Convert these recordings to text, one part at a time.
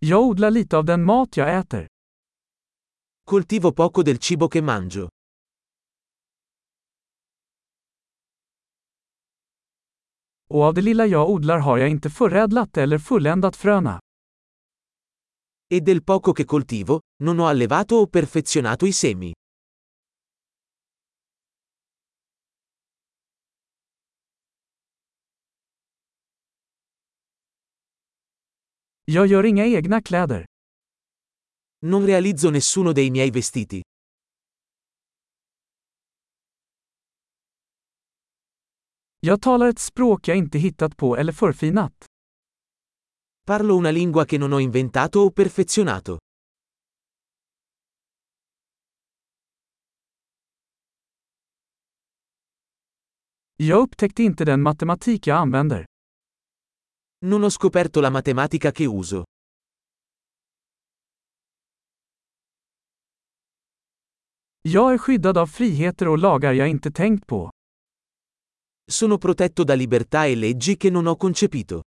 Jag odlar lite av den mat jag äter. Coltivo poco del cibo che mangio. Och av det lilla jag odlar har jag inte förädlat eller fulländat fröna. E del poco che coltivo, non ho allevato o perfezionato i semi. Jag gör inga egna kläder. Non realizzo nessuno dei miei vestiti. Jag talar ett språk jag inte hittat på eller förfinat. Parlo una lingua che non ho inventato o perfezionato. Jag upptäckte inte den matematik jag använder. Non ho scoperto la matematica che uso. Jag är skyddad av friheter och lagar jag inte tänkt på. Sono protetto da libertà e leggi che non ho concepito.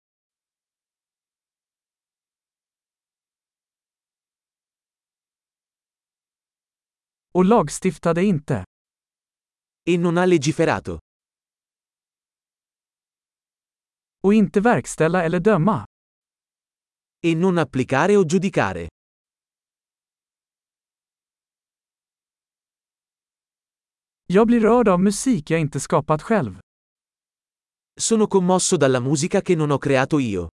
Och lagstiftade inte. E non ha legiferato. Och inte verkställa eller döma. E non applicare o giudicare. Jag blir rörd av musik jag inte skapat själv. Sono commosso dalla musica che non ho creato io.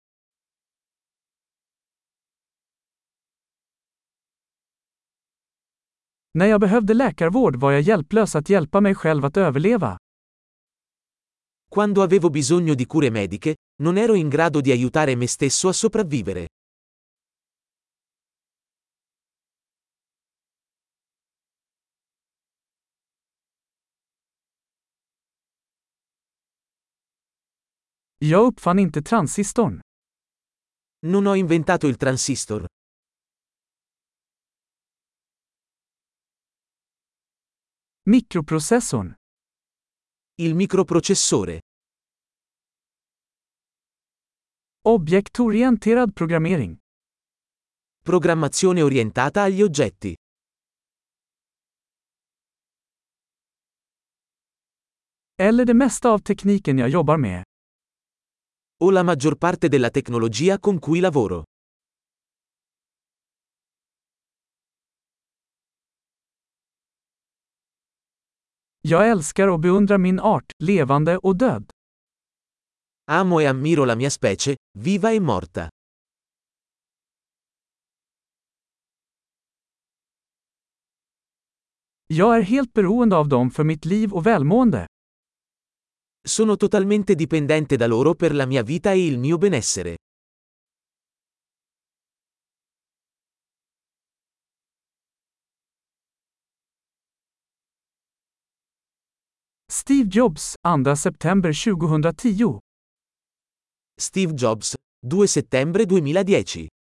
När jag behövde läkarvård var jag hjälplös att hjälpa mig själv att överleva. Quando avevo bisogno di cure mediche, non ero in grado di aiutare me stesso a sopravvivere. Jag uppfann inte transistorn. Non ho inventato il transistor. Mikroprocessorn. Il microprocessore. Objektorienterad programmering. Programmazione orientata agli oggetti. Eller det mesta av tekniken jag jobbar med. O la maggior parte della tecnologia con cui lavoro. Jag älskar och beundrar min art, levande och död. Amo e ammiro la mia specie, viva e morta. Jag är helt beroende av dem för mitt liv och välmående. Sono totalmente dipendente da loro per la mia vita e il mio benessere. Steve Jobs, 2 september 2010. Steve Jobs, 2 settembre 2010